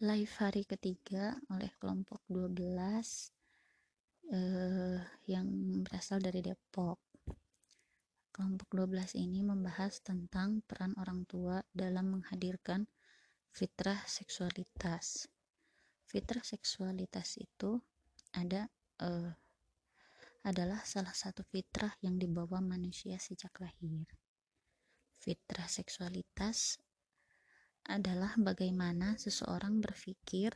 live hari ketiga oleh kelompok 12 eh, yang berasal dari Depok. Kelompok 12 ini membahas tentang peran orang tua dalam menghadirkan fitrah seksualitas. Fitrah seksualitas itu ada eh, adalah salah satu fitrah yang dibawa manusia sejak lahir. Fitrah seksualitas adalah bagaimana seseorang berpikir,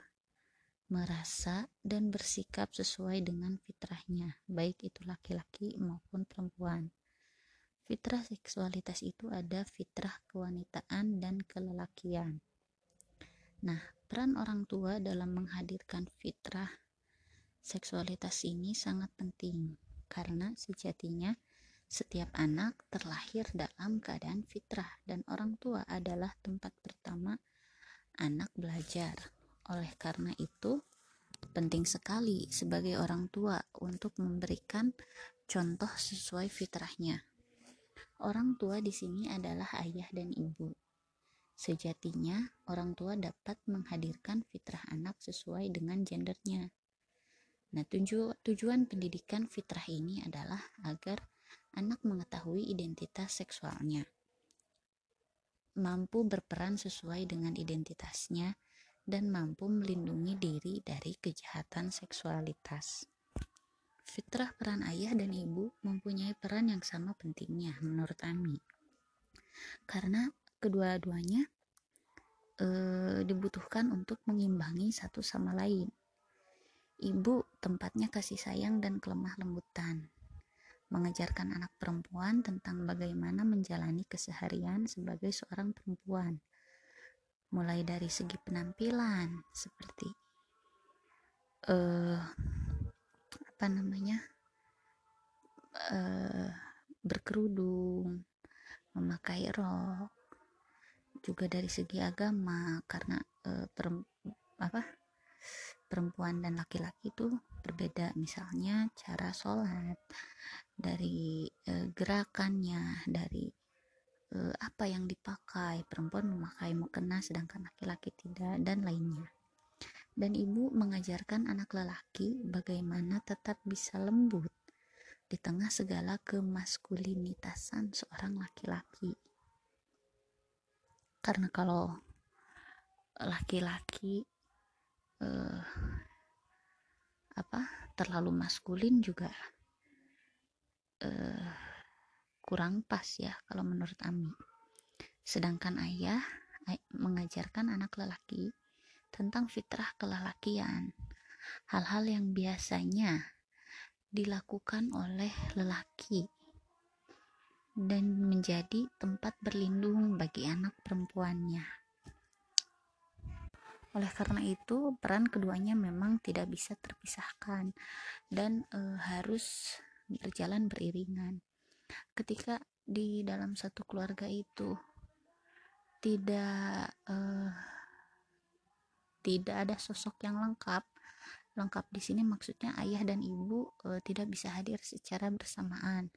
merasa, dan bersikap sesuai dengan fitrahnya, baik itu laki-laki maupun perempuan. Fitrah seksualitas itu ada fitrah kewanitaan dan kelelakian. Nah, peran orang tua dalam menghadirkan fitrah seksualitas ini sangat penting karena sejatinya setiap anak terlahir dalam keadaan fitrah dan orang tua adalah tempat pertama anak belajar. Oleh karena itu, penting sekali sebagai orang tua untuk memberikan contoh sesuai fitrahnya. Orang tua di sini adalah ayah dan ibu. Sejatinya, orang tua dapat menghadirkan fitrah anak sesuai dengan gendernya. Nah, tuju tujuan pendidikan fitrah ini adalah agar anak mengetahui identitas seksualnya, mampu berperan sesuai dengan identitasnya, dan mampu melindungi diri dari kejahatan seksualitas. Fitrah peran ayah dan ibu mempunyai peran yang sama pentingnya menurut Ami. Karena kedua-duanya e, dibutuhkan untuk mengimbangi satu sama lain. Ibu tempatnya kasih sayang dan kelemah lembutan, mengajarkan anak perempuan tentang bagaimana menjalani keseharian sebagai seorang perempuan, mulai dari segi penampilan seperti uh, apa namanya uh, berkerudung, memakai rok, juga dari segi agama karena uh, apa perempuan dan laki-laki itu berbeda. Misalnya cara sholat dari e, gerakannya dari e, apa yang dipakai perempuan memakai mukena sedangkan laki-laki tidak dan lainnya. Dan ibu mengajarkan anak lelaki bagaimana tetap bisa lembut di tengah segala kemaskulinitasan seorang laki-laki. Karena kalau laki-laki eh, apa terlalu maskulin juga uh, kurang pas ya kalau menurut Ami. Sedangkan ayah ay mengajarkan anak lelaki tentang fitrah kelelakian, hal-hal yang biasanya dilakukan oleh lelaki dan menjadi tempat berlindung bagi anak perempuannya. Oleh karena itu, peran keduanya memang tidak bisa terpisahkan dan e, harus berjalan beriringan. Ketika di dalam satu keluarga itu tidak uh, tidak ada sosok yang lengkap, lengkap di sini maksudnya ayah dan ibu uh, tidak bisa hadir secara bersamaan,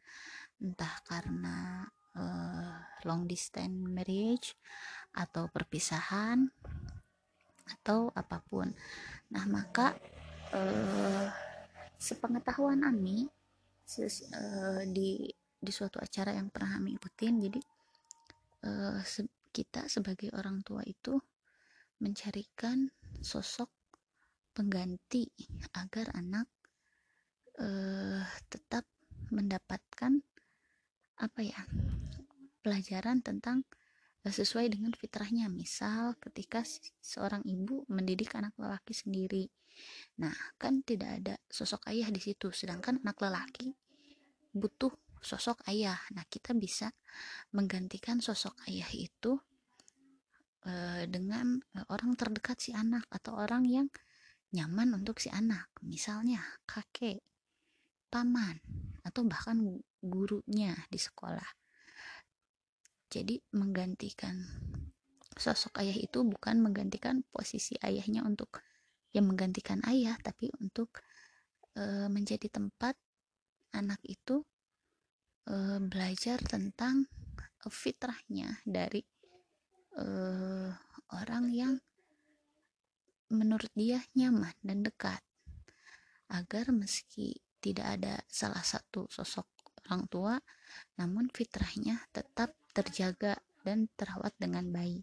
entah karena long distance marriage atau perpisahan atau apa pun. Nah, maka eh, sepengetahuan Ami ses, eh, di di suatu acara yang pernah Ami ikutin, jadi eh, se kita sebagai orang tua itu mencarikan sosok pengganti agar anak eh, tetap mendapatkan apa ya pelajaran tentang sesuai dengan fitrahnya. Misal ketika seorang ibu mendidik anak lelaki sendiri. Nah kan tidak ada sosok ayah di situ. Sedangkan anak lelaki butuh sosok ayah. Nah kita bisa menggantikan sosok ayah itu e, dengan e, orang terdekat si anak atau orang yang nyaman untuk si anak. Misalnya kakek paman atau bahkan gurunya di sekolah jadi menggantikan sosok ayah itu bukan menggantikan posisi ayahnya untuk yang menggantikan ayah tapi untuk e, menjadi tempat anak itu e, belajar tentang fitrahnya dari e, orang yang menurut dia nyaman dan dekat. Agar meski tidak ada salah satu sosok orang tua namun fitrahnya tetap terjaga dan terawat dengan baik